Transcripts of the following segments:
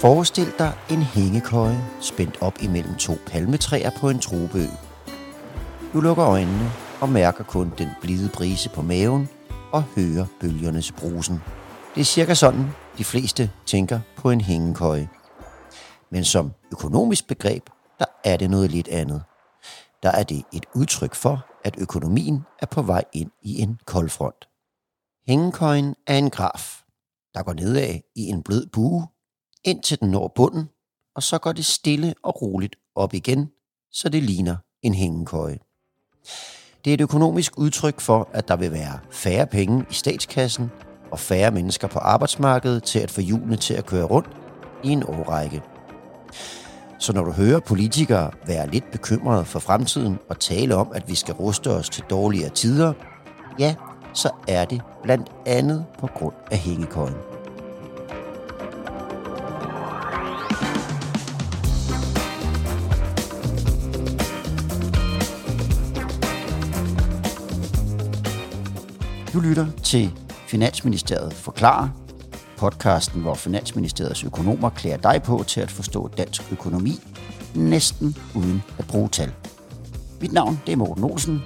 Forestil dig en hængekøje spændt op imellem to palmetræer på en trobeø. Du lukker øjnene og mærker kun den blide brise på maven og hører bølgernes brusen. Det er cirka sådan, de fleste tænker på en hængekøje. Men som økonomisk begreb, der er det noget lidt andet. Der er det et udtryk for, at økonomien er på vej ind i en koldfront. Hængekøjen er en graf, der går nedad i en blød bue, indtil den når bunden, og så går det stille og roligt op igen, så det ligner en hængekøje. Det er et økonomisk udtryk for, at der vil være færre penge i statskassen og færre mennesker på arbejdsmarkedet til at få hjulene til at køre rundt i en årrække. Så når du hører politikere være lidt bekymrede for fremtiden og tale om, at vi skal ruste os til dårligere tider, ja, så er det blandt andet på grund af hængekøjen. Du lytter til Finansministeriet forklarer, podcasten, hvor Finansministeriets økonomer klæder dig på til at forstå dansk økonomi, næsten uden at bruge tal. Mit navn det er Morten Olsen.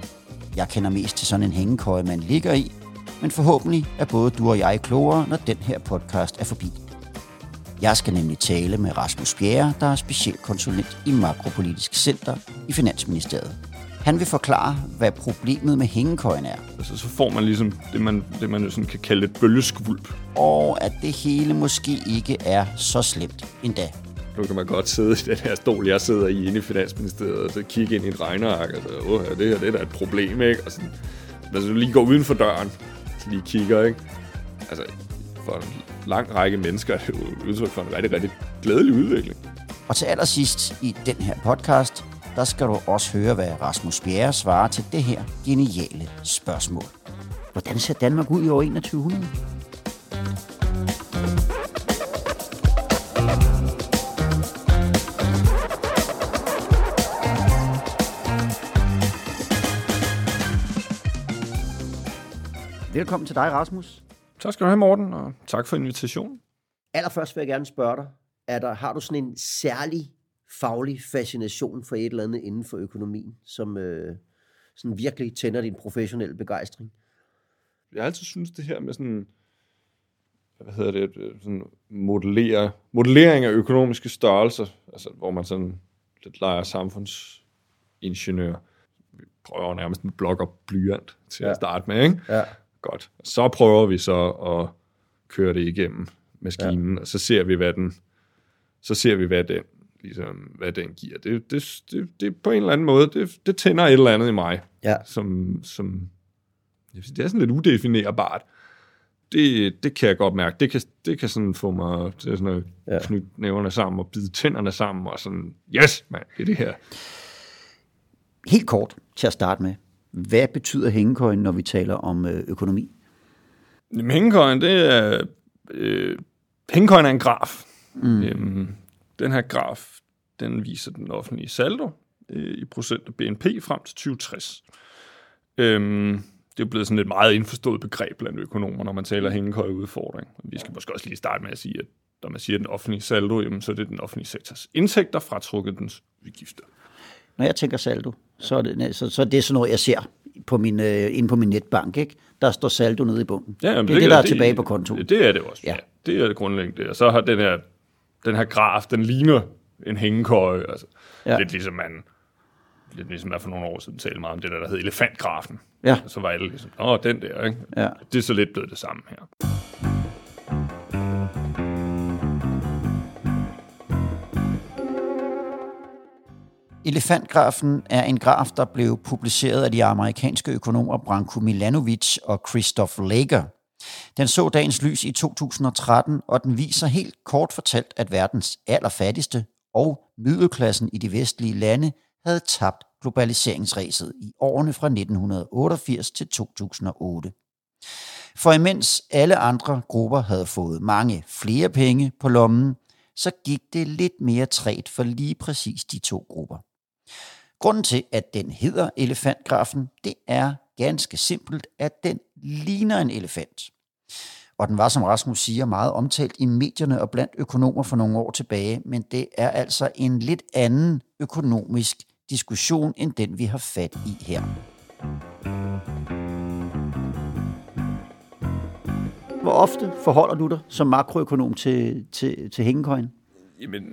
Jeg kender mest til sådan en hængekøje, man ligger i, men forhåbentlig er både du og jeg klogere, når den her podcast er forbi. Jeg skal nemlig tale med Rasmus Bjerre, der er specialkonsulent i Makropolitisk Center i Finansministeriet. Han vil forklare, hvad problemet med hængekøjen er. Altså, så får man ligesom det, man, det, man sådan kan kalde et bølgeskvulp. Og at det hele måske ikke er så slemt endda. Nu kan man godt sidde i den her stol, jeg sidder i inde i Finansministeriet, og så kigge ind i et regneark, og så, åh, det her det er da et problem, ikke? Og sådan, altså, du lige går uden for døren, så lige kigger, ikke? Altså, for en lang række mennesker er det jo udtryk for en rigtig, rigtig glædelig udvikling. Og til allersidst i den her podcast, der skal du også høre, hvad Rasmus Bjerre svarer til det her geniale spørgsmål. Hvordan ser Danmark ud i år 2100? Velkommen til dig, Rasmus. Tak skal du have, Morten, og tak for invitationen. Allerførst vil jeg gerne spørge dig, er der, har du sådan en særlig faglig fascination for et eller andet inden for økonomien, som øh, sådan virkelig tænder din professionelle begejstring? Jeg har altid synes det her med sådan, hvad hedder det, øh, sådan modellere, modellering af økonomiske størrelser, altså hvor man sådan lidt leger samfundsingeniør. Vi prøver nærmest med blok og blyant til ja. at starte med, ikke? Ja. Godt. Så prøver vi så at køre det igennem maskinen, ja. og så ser vi, hvad den, så ser vi, hvad den ligesom, hvad den giver. Det, det, det, det på en eller anden måde, det, det tænder et eller andet i mig, Ja. som, som det er sådan lidt udefinerbart. Det, det kan jeg godt mærke. Det kan, det kan sådan få mig til sådan at Ja. knytte næverne sammen og bide tænderne sammen og sådan, yes, mand, det er det her. Helt kort til at starte med. Hvad betyder hængekøjen, når vi taler om øh, økonomi? Jamen, hængekøjen, det er... Øh, hængekøjen er en graf. Mm. Øhm, den her graf, den viser den offentlige saldo øh, i procent af BNP frem til 2060. Øhm, det er jo blevet sådan et meget indforstået begreb blandt økonomer, når man taler hængekøjeudfordring. Vi skal måske også lige starte med at sige, at når man siger den offentlige saldo, jamen, så er det den offentlige sektors indtægter fratrukket dens udgifter. Når jeg tænker saldo, så er det, så, så er det sådan noget, jeg ser på min, øh, inde på min netbank. Ikke? Der står saldo nede i bunden. Ja, jamen, det er det, der er tilbage på kontoen. Det, det er det også. Ja. Ja. Det er det grundlæggende. det. Og så har den her, den her graf, den ligner en hængekøje. Altså, Ja. Lidt ligesom man, lidt ligesom man for nogle år siden talte meget om det der, der hed elefantgrafen. Ja. Og så var alle ligesom, åh, den der, ikke? Ja. Det er så lidt blevet det samme her. Elefantgrafen er en graf, der blev publiceret af de amerikanske økonomer Branko Milanovic og Christoph Lager. Den så dagens lys i 2013, og den viser helt kort fortalt, at verdens allerfattigste og middelklassen i de vestlige lande havde tabt globaliseringsræset i årene fra 1988 til 2008. For imens alle andre grupper havde fået mange flere penge på lommen, så gik det lidt mere træt for lige præcis de to grupper. Grunden til, at den hedder elefantgrafen, det er ganske simpelt, at den ligner en elefant og den var, som Rasmus siger, meget omtalt i medierne og blandt økonomer for nogle år tilbage, men det er altså en lidt anden økonomisk diskussion end den, vi har fat i her. Hvor ofte forholder du dig som makroøkonom til, til, til hængekøjen? Jamen,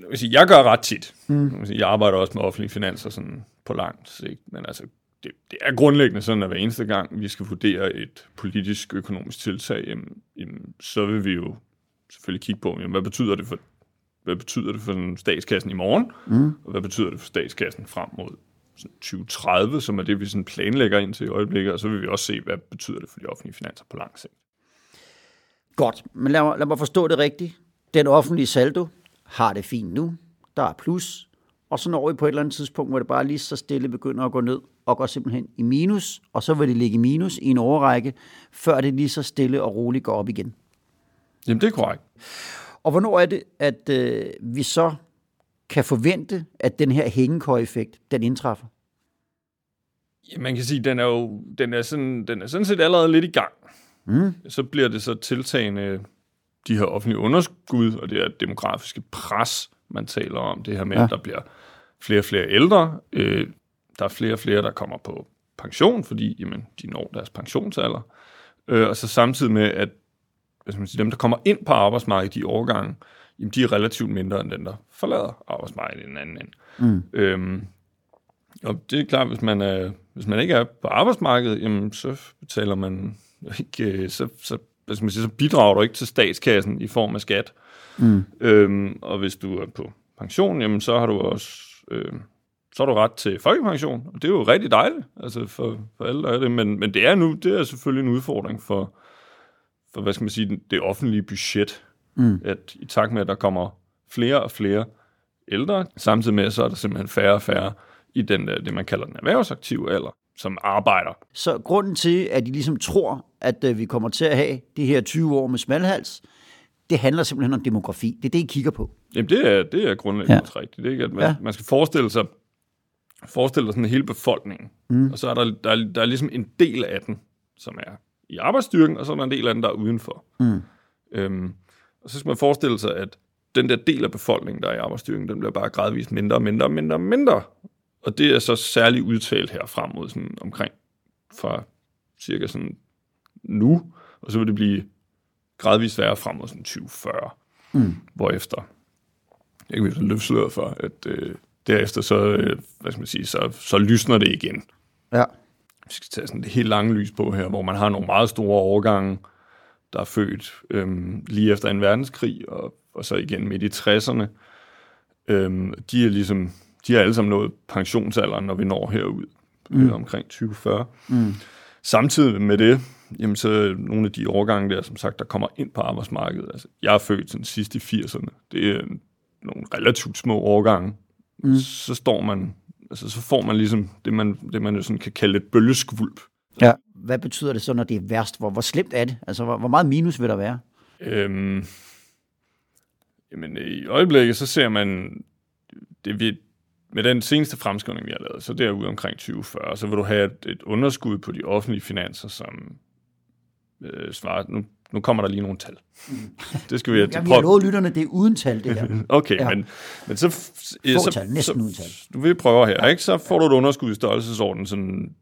jeg, vil sige, jeg gør ret tit. Mm. Jeg, arbejder også med offentlige finanser sådan på langt sigt, men altså, det, det er grundlæggende sådan, at hver eneste gang, vi skal vurdere et politisk økonomisk tiltag, jamen, jamen, så vil vi jo selvfølgelig kigge på, jamen, hvad betyder det for hvad betyder det for statskassen i morgen, mm. og hvad betyder det for statskassen frem mod 2030, som er det, vi sådan planlægger ind til i øjeblikket, og så vil vi også se, hvad betyder det for de offentlige finanser på lang sigt. Godt, men lad mig, lad mig forstå det rigtigt. Den offentlige saldo har det fint nu, der er plus, og så når vi på et eller andet tidspunkt, hvor det bare lige så stille begynder at gå ned, og går simpelthen i minus, og så vil det ligge i minus i en overrække, før det lige så stille og roligt går op igen. Jamen, det er korrekt. Og hvornår er det, at øh, vi så kan forvente, at den her hængekøj-effekt, den indtræffer? Ja, man kan sige, den er jo den er sådan, den er sådan set allerede lidt i gang. Mm. Så bliver det så tiltagende de her offentlige underskud og det her demografiske pres, man taler om. Det her med, ja. at der bliver flere og flere ældre. Øh, der er flere og flere, der kommer på pension, fordi jamen, de når deres pensionsalder. Øh, og så samtidig med, at hvad skal man sige, dem, der kommer ind på arbejdsmarkedet i årgangen, jamen, de er relativt mindre end dem, der forlader arbejdsmarkedet i den anden ende. Mm. Øhm, og det er klart, hvis man, er, hvis man ikke er på arbejdsmarkedet, jamen, så betaler man ikke, så, så, hvad skal man sige, så bidrager du ikke til statskassen i form af skat. Mm. Øhm, og hvis du er på pension, jamen, så har du også øh, så har du ret til folkepension, og det er jo rigtig dejligt altså for, for alle, der er det. Men, men det er nu det er selvfølgelig en udfordring for, for hvad skal man sige, det offentlige budget. Mm. At i takt med, at der kommer flere og flere ældre, samtidig med, så er der simpelthen færre og færre i den, det, man kalder den erhvervsaktive alder, som arbejder. Så grunden til, at de ligesom tror, at øh, vi kommer til at have de her 20 år med smalhals, det handler simpelthen om demografi. Det er det, I kigger på. Jamen, det er, det er grundlæggende ja. rigtigt. Det er ikke, at man, ja. man skal forestille sig, forestille sig sådan hele befolkningen, mm. og så er der, der, der er ligesom en del af den, som er i arbejdsstyrken, og så er der en del af den, der er udenfor. Mm. Øhm, og så skal man forestille sig, at den der del af befolkningen, der er i arbejdsstyrken, den bliver bare gradvist mindre og mindre og mindre og mindre. Og det er så særligt udtalt her frem mod sådan omkring fra cirka sådan nu, og så vil det blive gradvist værre frem mod sådan 2040, mm. hvorefter jeg kan blive løftsløret for, at øh, derefter så, øh, hvad skal man sige, så, så lysner det igen. Ja vi skal tage sådan det helt lange lys på her, hvor man har nogle meget store årgange, der er født øhm, lige efter en verdenskrig, og, og så igen midt i 60'erne. Øhm, de er ligesom, de er alle sammen nået pensionsalderen, når vi når herud, mm. øh, omkring 2040. Mm. Samtidig med det, jamen så nogle af de årgange der, som sagt, der kommer ind på arbejdsmarkedet. Altså, jeg er født sådan sidst i 80'erne. Det er nogle relativt små årgange. Mm. Så står man altså, så får man ligesom det, man, det, man sådan kan kalde et bølgeskvulp. Ja. Hvad betyder det så, når det er værst? Hvor, hvor slemt er det? Altså, hvor, hvor meget minus vil der være? Øhm, jamen, i øjeblikket, så ser man, det vi, med den seneste fremskrivning, vi har lavet, så derude omkring 2040, så vil du have et, et underskud på de offentlige finanser, som øh, svarer, nu nu kommer der lige nogle tal. Det skal vi have Jamen, jeg lovet lytterne, det er uden tal, det her. okay, ja. men, men så... Få så, tal, næsten så, uden tal. Du vil prøve her, ja. ikke? Så får du et underskud i størrelsesorden sådan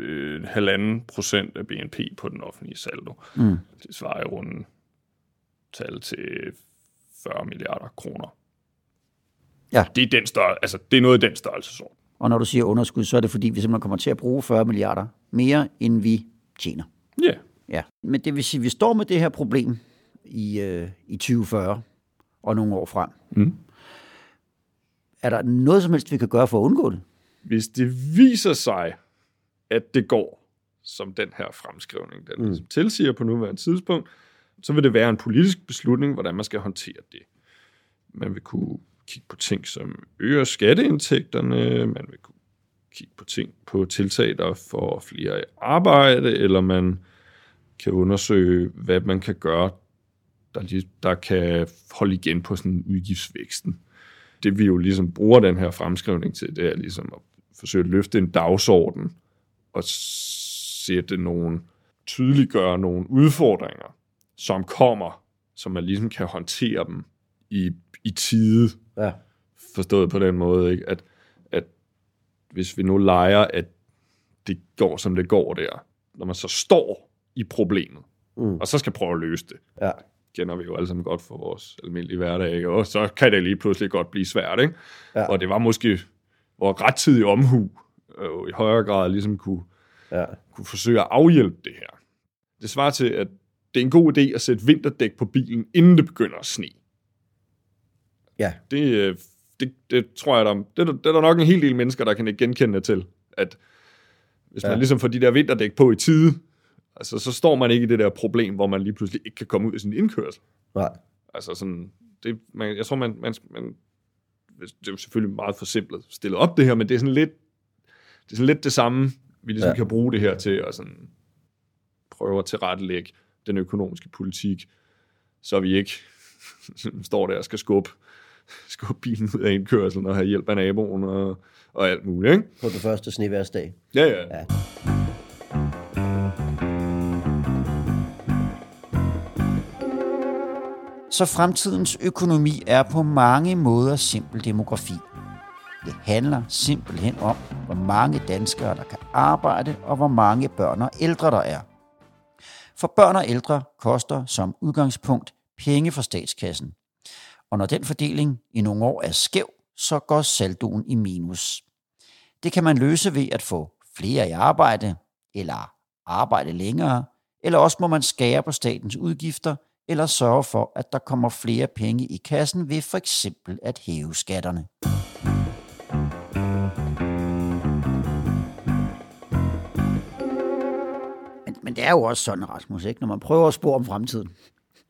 øh, halvanden procent af BNP på den offentlige saldo. Mm. Det svarer i runden tal til 40 milliarder kroner. Ja. Det er, den større, altså, det er noget af den størrelsesorden. Og når du siger underskud, så er det fordi, vi simpelthen kommer til at bruge 40 milliarder mere, end vi tjener. Ja. Men det vil sige, at vi står med det her problem i, øh, i 2040 og nogle år frem. Mm. Er der noget som helst, vi kan gøre for at undgå det? Hvis det viser sig, at det går, som den her fremskrivning den mm. tilsiger på nuværende tidspunkt, så vil det være en politisk beslutning, hvordan man skal håndtere det. Man vil kunne kigge på ting, som øger skatteindtægterne, man vil kunne kigge på ting på tiltag, der får flere arbejde, eller man kan undersøge, hvad man kan gøre, der, der kan holde igen på sådan udgiftsvæksten. Det vi jo ligesom bruger den her fremskrivning til, det er ligesom at forsøge at løfte en dagsorden og sætte nogle, tydeliggøre nogle udfordringer, som kommer, så man ligesom kan håndtere dem i, i tide, Ja. forstået på den måde, ikke? At, at hvis vi nu leger, at det går, som det går der, når man så står i problemet, Mm. og så skal prøve at løse det, Ja. kender vi jo alle sammen godt for vores almindelige hverdag, ikke? og så kan det lige pludselig godt blive svært. Ikke? Ja. Og det var måske, hvor rettidig omhu øh, i højere grad ligesom kunne, Ja. kunne forsøge at afhjælpe det her. Det svarer til, at det er en god idé at sætte vinterdæk på bilen, inden det begynder at sne. Ja. Det, øh, det, det tror jeg, der, det, er det er der nok en hel del mennesker, der kan ikke genkende det til, at hvis man Ja. ligesom får de der vinterdæk på i tide, altså, så står man ikke i det der problem, hvor man lige pludselig ikke kan komme ud af sin indkørsel. Nej. Altså sådan, det, man, jeg tror, man, man, man, det er jo selvfølgelig meget forsimplet stillet op det her, men det er sådan lidt det, er sådan lidt det samme, vi ligesom Ja. ja. kan bruge det her til at sådan prøve at tilrettelægge den økonomiske politik, så vi ikke står der og skal skubbe, skubbe bilen ud af indkørselen og have hjælp af naboen og, og alt muligt, ikke? På den første sneværsdag. Ja, ja. Ja. Så fremtidens økonomi er på mange måder simpel demografi. Det handler simpelthen om, hvor mange danskere, der kan arbejde, og hvor mange børn og ældre der er. For børn og ældre koster som udgangspunkt penge fra statskassen. Og når den fordeling i nogle år er skæv, så går saldoen i minus. Det kan man løse ved at få flere i arbejde, eller arbejde længere, eller også må man skære på statens udgifter, eller sørge for, at der kommer flere penge i kassen ved for eksempel at hæve skatterne. Men, men det er jo også sådan, Rasmus, ikke? når man prøver at spore om fremtiden,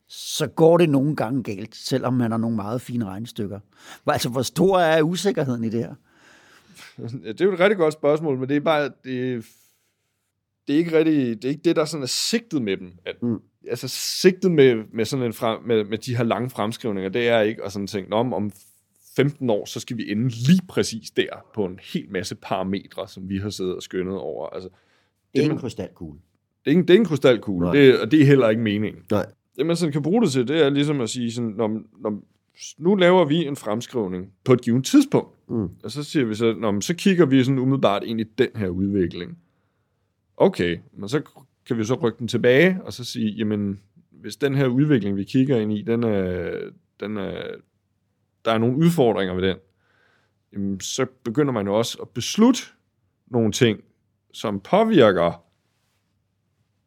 så går det nogle gange galt, selvom man har nogle meget fine regnestykker. Altså, hvor stor er usikkerheden i det her? Ja, det er jo et rigtig godt spørgsmål, men det er bare, det, det er ikke rigtig, det er ikke det, der sådan er sigtet med dem. At, Mm. Altså sigtet med, med sådan en frem, med, med de her lange fremskrivninger, det er ikke at sådan tænke, "Nå, om, om 15 år, så skal vi ende lige præcis der på en hel masse parametre, som vi har siddet og skønnet over. Altså, Det er ikke en krystalkugle. det er ikke, det er ikke en krystalkugle, Nej. det, og det er heller ikke meningen. Nej. Det, man sådan kan bruge det til, det er ligesom at sige, sådan, når, når, nu laver vi en fremskrivning på et givet tidspunkt, Mm. og så siger vi så, Nå, men så kigger vi sådan umiddelbart ind i den her udvikling. Okay, men så kan vi så rykke den tilbage, og så sige, jamen, hvis den her udvikling, vi kigger ind i, den er, den er, der er nogle udfordringer ved den, jamen, så begynder man jo også at beslutte nogle ting, som påvirker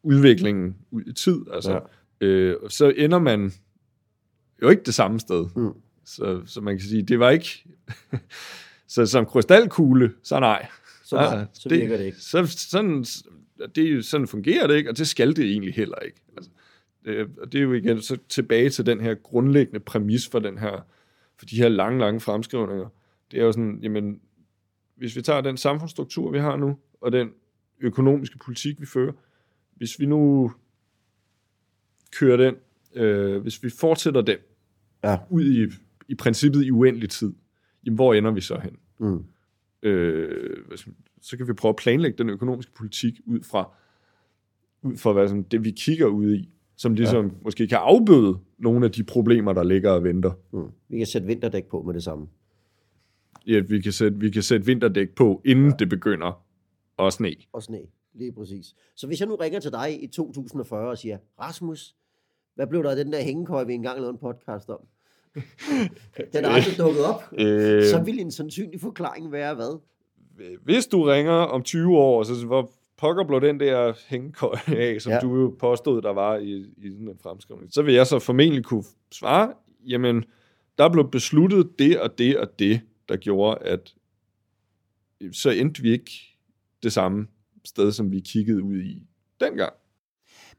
udviklingen ud i tid. Altså, Ja. øh, og så ender man jo ikke det samme sted. Mm. Så, så man kan sige, det var ikke... så som krystalkugle, så nej. Så, nej, så virker det ikke. Så, sådan, det, sådan fungerer det ikke, og det skal det egentlig heller ikke. Altså, det, og det er jo igen så tilbage til den her grundlæggende præmis for, den her, for de her lange, lange fremskrivninger. Det er jo sådan, jamen, hvis vi tager den samfundsstruktur, vi har nu, og den økonomiske politik, vi fører, hvis vi nu kører den, øh, hvis vi fortsætter den Ja. ud i, i princippet i uendelig tid, jamen, hvor ender vi så hen? Mm. øh, hvad skal man- så kan vi prøve at planlægge den økonomiske politik ud fra, ud fra hvad sådan, det, vi kigger ud i, som ligesom ja. måske kan afbøde nogle af de problemer, der ligger og venter. Mm. Vi kan sætte vinterdæk på med det samme. At vi kan sætte, vi kan sætte vinterdæk på, inden ja. det begynder at sne. Og sne, lige præcis. Så hvis jeg nu ringer til dig i 2040 og siger, Rasmus, hvad blev der af den der hængekøj, vi engang lavede en podcast om? Den er aldrig dukket op. Øh, Så vil en sandsynlig forklaring være hvad? Hvis du ringer om 20 år, så hvor pokker blev den der hængekøj af, som Ja. ja. du jo påstod, der var i, i sådan en fremskrivning, så vil jeg så formentlig kunne svare, jamen, der blev besluttet det og det og det, der gjorde, at så endte vi ikke det samme sted, som vi kiggede ud i dengang.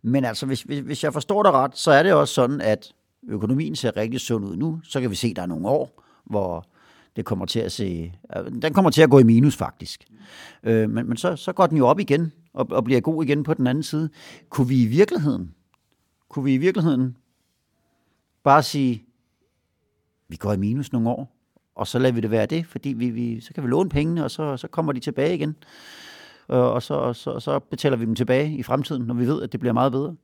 Men altså, hvis, hvis, hvis jeg forstår dig ret, så er det også sådan, at økonomien ser rigtig sund ud nu. Så kan vi se, at der er nogle år, hvor det kommer til at se, øh, den kommer til at gå i minus faktisk. Øh, men men så, så går den jo op igen, og, og bliver god igen på den anden side. Kunne vi i virkeligheden, kunne vi i virkeligheden bare sige, vi går i minus nogle år, og så lader vi det være det, fordi vi, vi, så kan vi låne pengene, og så, så kommer de tilbage igen. Øh, og så, og så, og så betaler vi dem tilbage i fremtiden, når vi ved, at det bliver meget bedre.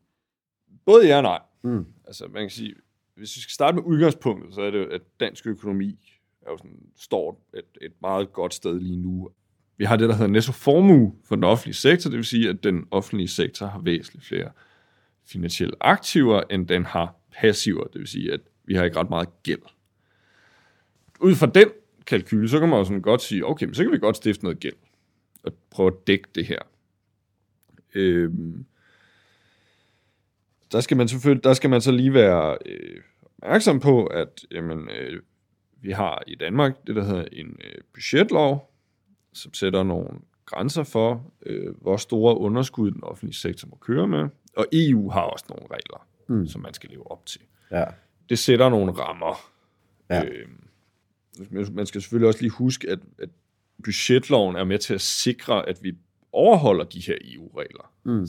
Både ja og nej. Mm. Altså, man kan sige, hvis vi skal starte med udgangspunktet, så er det jo, at dansk økonomi er jo sådan, står et, et meget godt sted lige nu. Vi har det, der hedder nettoformue for den offentlige sektor, det vil sige, at den offentlige sektor har væsentligt flere finansielle aktiver, end den har passiver, det vil sige, at vi har ikke ret meget gæld. Ud fra den kalkyl, så kan man jo sådan godt sige, okay, men så kan vi godt stifte noget gæld og prøve at dække det her. Øhm, der skal man selvfølgelig, der skal man så lige være øh, opmærksom på, at jamen, øh, vi har i Danmark det, der hedder en øh, budgetlov, som sætter nogle grænser for, øh, hvor store underskud den offentlige sektor må køre med. Og EU har også nogle regler, mm. som man skal leve op til. Ja. Det sætter nogle rammer. Ja. Øh, man skal selvfølgelig også lige huske, at, at budgetloven er med til at sikre, at vi overholder de her EU-regler. Mm.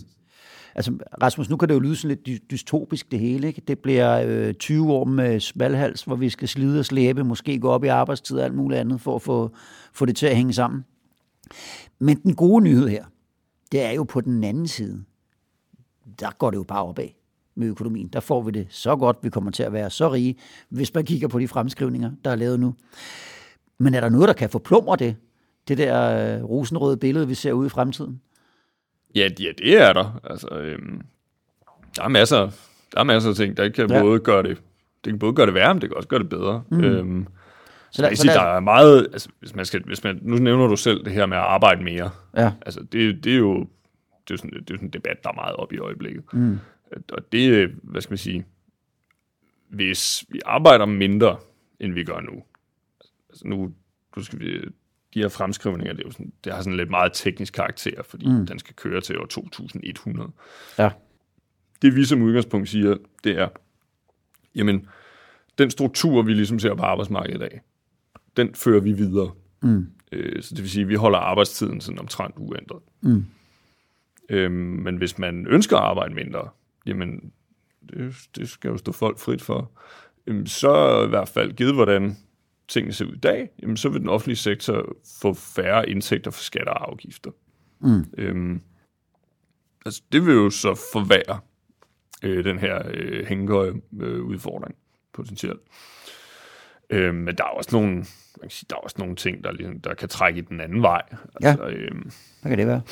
Altså, Rasmus, nu kan det jo lyde sådan lidt dystopisk det hele. Ikke? Det bliver øh, 20 år med smalhals, hvor vi skal slide og slæbe, måske gå op i arbejdstid og alt muligt andet, for at få, få det til at hænge sammen. Men den gode nyhed her, det er jo på den anden side. Der går det jo bare opad med økonomien. Der får vi det så godt, vi kommer til at være så rige, hvis man kigger på de fremskrivninger, der er lavet nu. Men er der noget, der kan forplumre det? Det der øh, rosenrøde billede, vi ser ude i fremtiden? Ja, ja det er der. Altså, øhm, der, er masser, der er masser af ting, der kan ja. både gøre det, det kan både gøre det værre, men det kan også gøre det bedre. Mm. Øhm, så der, jeg sige, der, der er meget, altså, hvis man skal, hvis man, nu nævner du selv det her med at arbejde mere. Ja. Altså, det, det er jo, det er sådan, det er sådan en debat, der er meget op i øjeblikket. Mm. Og det, hvad skal man sige, hvis vi arbejder mindre, end vi gør nu, altså nu, nu skal vi, de her fremskrivninger, det, er jo sådan, det har sådan lidt meget teknisk karakter, fordi mm. den skal køre til år 2100. Ja. Det vi som udgangspunkt siger, det er, jamen, den struktur, vi ligesom ser på arbejdsmarkedet i dag, den fører vi videre. Mm. Øh, så det vil sige, at vi holder arbejdstiden sådan omtrent uændret. Mm. Øhm, men hvis man ønsker at arbejde mindre, jamen, det, det skal jo stå folk frit for, jamen, så i hvert fald givet, hvordan tingene ser ud i dag, jamen, så vil den offentlige sektor få færre indtægter for skatter og afgifter. Mm. Øhm, altså, det vil jo så forvære øh, den her øh, hængekøje øh, udfordring potentielt. Øhm, men der er også nogle, man kan sige, der er også nogle ting, der, ligesom, der kan trække i den anden vej. Altså, ja, øhm, hvad kan det være?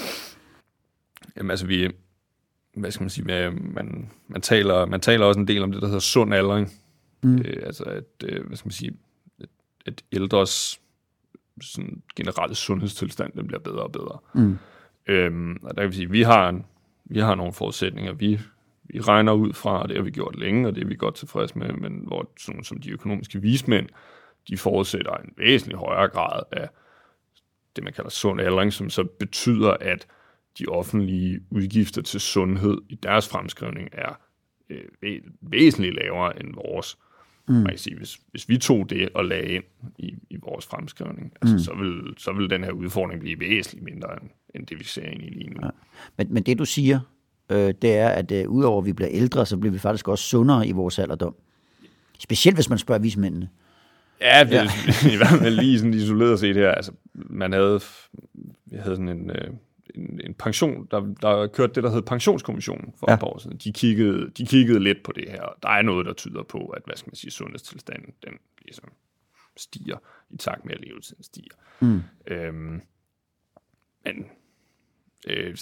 Jamen altså, vi, hvad skal man sige, med, man, man, taler, man taler også en del om det, der hedder sund aldring. Mm. Øh, altså, at, øh, hvad skal man sige, at, at ældres sådan, generelle sundhedstilstand, den bliver bedre og bedre. Mm. Øhm, og der kan vi sige, vi har, en, vi har nogle forudsætninger, vi, vi regner ud fra, og det har vi gjort længe, og det er vi godt tilfredse med, men hvor sådan som de økonomiske vismænd, de forudsætter en væsentlig højere grad af det, man kalder sund aldring, som så betyder, at de offentlige udgifter til sundhed i deres fremskrivning er øh, væsentligt lavere end vores. Mm. Man kan sige, hvis, hvis vi tog det og lagde ind i, i vores fremskrivning, altså, mm. så, vil, så vil den her udfordring blive væsentligt mindre end, end det, vi ser ind i lige nu. Ja. Men, men det, du siger, øh, det er, at øh, udover at vi bliver ældre, så bliver vi faktisk også sundere i vores alderdom. Specielt hvis man spørger vismændene. Ja, det, ja. i hvert fald lige sådan isoleret set her. Altså, man havde, vi havde sådan en, øh, en, en pension, der, der kørte det, der hed pensionskommissionen for ja. et par år siden. De kiggede, de kiggede lidt på det her. Der er noget, der tyder på, at hvad skal man sige, sundhedstilstanden, den ligesom stiger i takt med, at levetiden stiger. Mm. Øhm, men øh,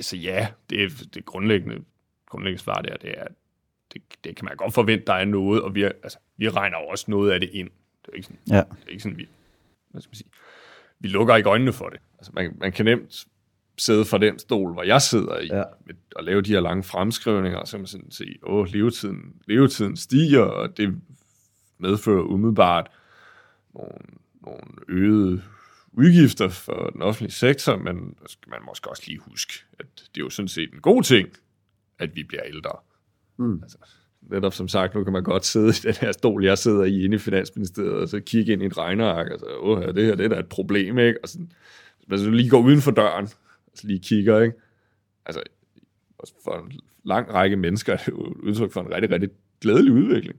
så ja, det, det grundlæggende, grundlæggende svar der, det er, det, det kan man godt forvente, der er noget, og vi, er, altså, vi regner også noget af det ind. Det er ikke sådan, ja. det er ikke sådan vi, hvad skal man sige, vi lukker ikke øjnene for det. Altså, man, man kan nemt sidde fra den stol, hvor jeg sidder i, ja. og lave de her lange fremskrivninger, og så kan man sådan sige, åh, levetiden, levetiden stiger, og det medfører umiddelbart nogle, nogle øgede udgifter for den offentlige sektor, men skal man måske også lige huske, at det er jo sådan set en god ting, at vi bliver ældre. Mm. Altså, netop som sagt, nu kan man godt sidde i den her stol, jeg sidder i inde i Finansministeriet, og så kigge ind i et regneark, og så, åh, det her det er da et problem, ikke? Og sådan, hvis man lige går uden for døren, lige kigger, ikke? Altså, for en lang række mennesker er det jo udtryk for en rigtig, rigtig glædelig udvikling.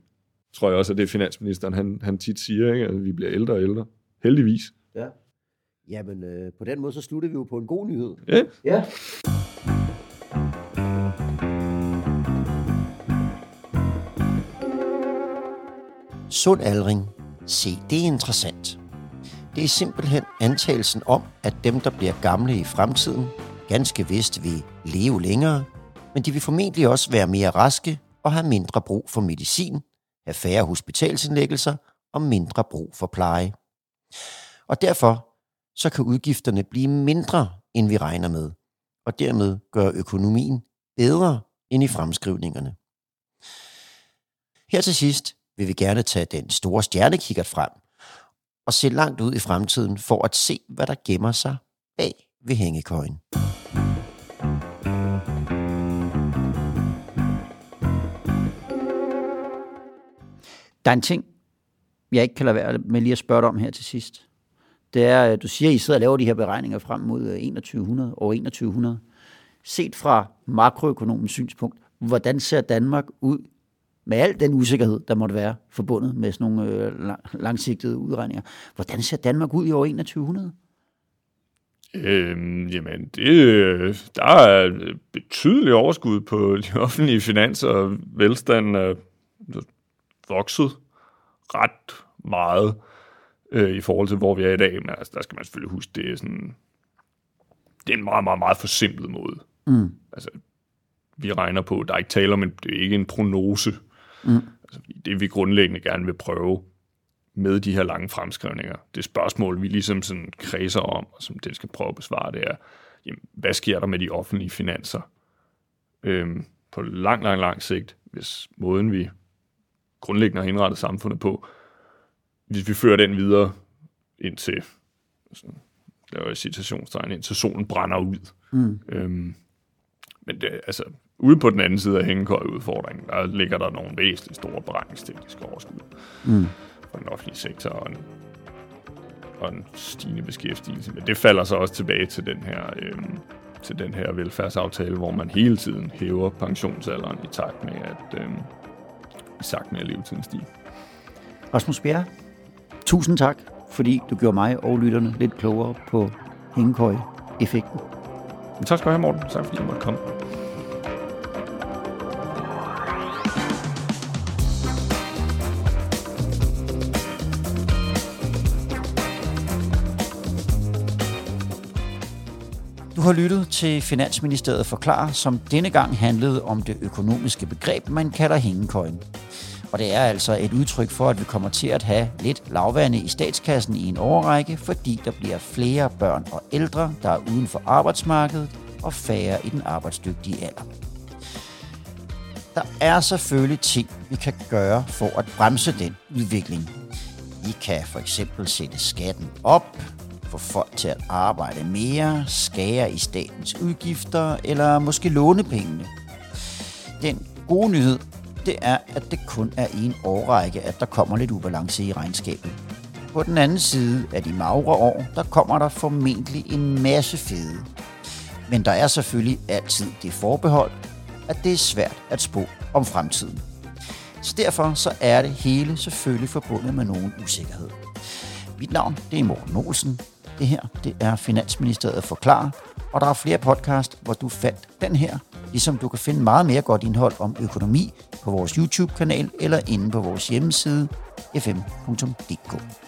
Tror jeg også, at det finansministeren, han, han tit siger, ikke? at vi bliver ældre og ældre. Heldigvis. Ja. Jamen, øh, på den måde, så slutter vi jo på en god nyhed. Ja. Ja. Sund aldring. Se, det er interessant. Det er simpelthen antagelsen om, at dem, der bliver gamle i fremtiden, ganske vist vil leve længere, men de vil formentlig også være mere raske og have mindre brug for medicin, have færre hospitalsindlæggelser og mindre brug for pleje. Og derfor så kan udgifterne blive mindre, end vi regner med, og dermed gøre økonomien bedre end i fremskrivningerne. Her til sidst vil vi gerne tage den store stjernekikkert frem og se langt ud i fremtiden for at se, hvad der gemmer sig bag ved hængekøjen. Der er en ting, jeg ikke kan lade være med lige at spørge dig om her til sidst. Det er, du siger, at I sidder og laver de her beregninger frem mod øh, 2100 og 2100. Set fra makroøkonomens synspunkt, hvordan ser Danmark ud med al den usikkerhed, der måtte være forbundet med sådan nogle øh, langsigtede udregninger. Hvordan ser Danmark ud i år 2100? Øhm, jamen, det, der er betydelig overskud på de offentlige finanser. Velstanden er vokset ret meget øh, i forhold til, hvor vi er i dag. Men altså, der skal man selvfølgelig huske, det er sådan... Det er en meget, meget, meget forsimplet måde. Mm. Altså, vi regner på, der er ikke tale om en, det er ikke en prognose. Mm. Altså, det vi grundlæggende gerne vil prøve med de her lange fremskrivninger, det spørgsmål, vi ligesom sådan kredser om, og som den skal prøve at besvare, det er, jamen, hvad sker der med de offentlige finanser øhm, på lang, lang, lang sigt, hvis måden vi grundlæggende har indrettet samfundet på, hvis vi fører den videre indtil, sådan, laver jeg citationstegn, indtil solen brænder ud. Mm. Øhm, men det, altså, ude på den anden side af hængekøjeudfordringen, der ligger der nogle væsentligt store beregningstekniske overskud mm. for den offentlige sektor og en, og en stigende beskæftigelse. Men det falder så også tilbage til den her, øhm, til den her velfærdsaftale, hvor man hele tiden hæver pensionsalderen i takt med, at, øhm, i takt med at levetiden stiger. Rasmus Bjerre, tusind tak, fordi du gjorde mig og lytterne lidt klogere på hængekøje-effekten. Tak skal du have, Morten. Tak fordi du måtte komme. Har lyttet til Finansministeriet Forklar, som denne gang handlede om det økonomiske begreb, man kalder hængekøjen. Og det er altså et udtryk for, at vi kommer til at have lidt lavvande i statskassen i en overrække, fordi der bliver flere børn og ældre, der er uden for arbejdsmarkedet, og færre i den arbejdsdygtige alder. Der er selvfølgelig ting, vi kan gøre for at bremse den udvikling. Vi kan for eksempel sætte skatten op, få folk til at arbejde mere, skære i statens udgifter eller måske låne pengene. Den gode nyhed, det er, at det kun er i en årrække, at der kommer lidt ubalance i regnskabet. På den anden side af de magre år, der kommer der formentlig en masse fede. Men der er selvfølgelig altid det forbehold, at det er svært at spå om fremtiden. Så derfor så er det hele selvfølgelig forbundet med nogen usikkerhed. Mit navn det er Morten Olsen. Det her det er Finansministeriet forklarer, og der er flere podcast, hvor du fandt den her, ligesom du kan finde meget mere godt indhold om økonomi på vores YouTube-kanal eller inde på vores hjemmeside fm.dk.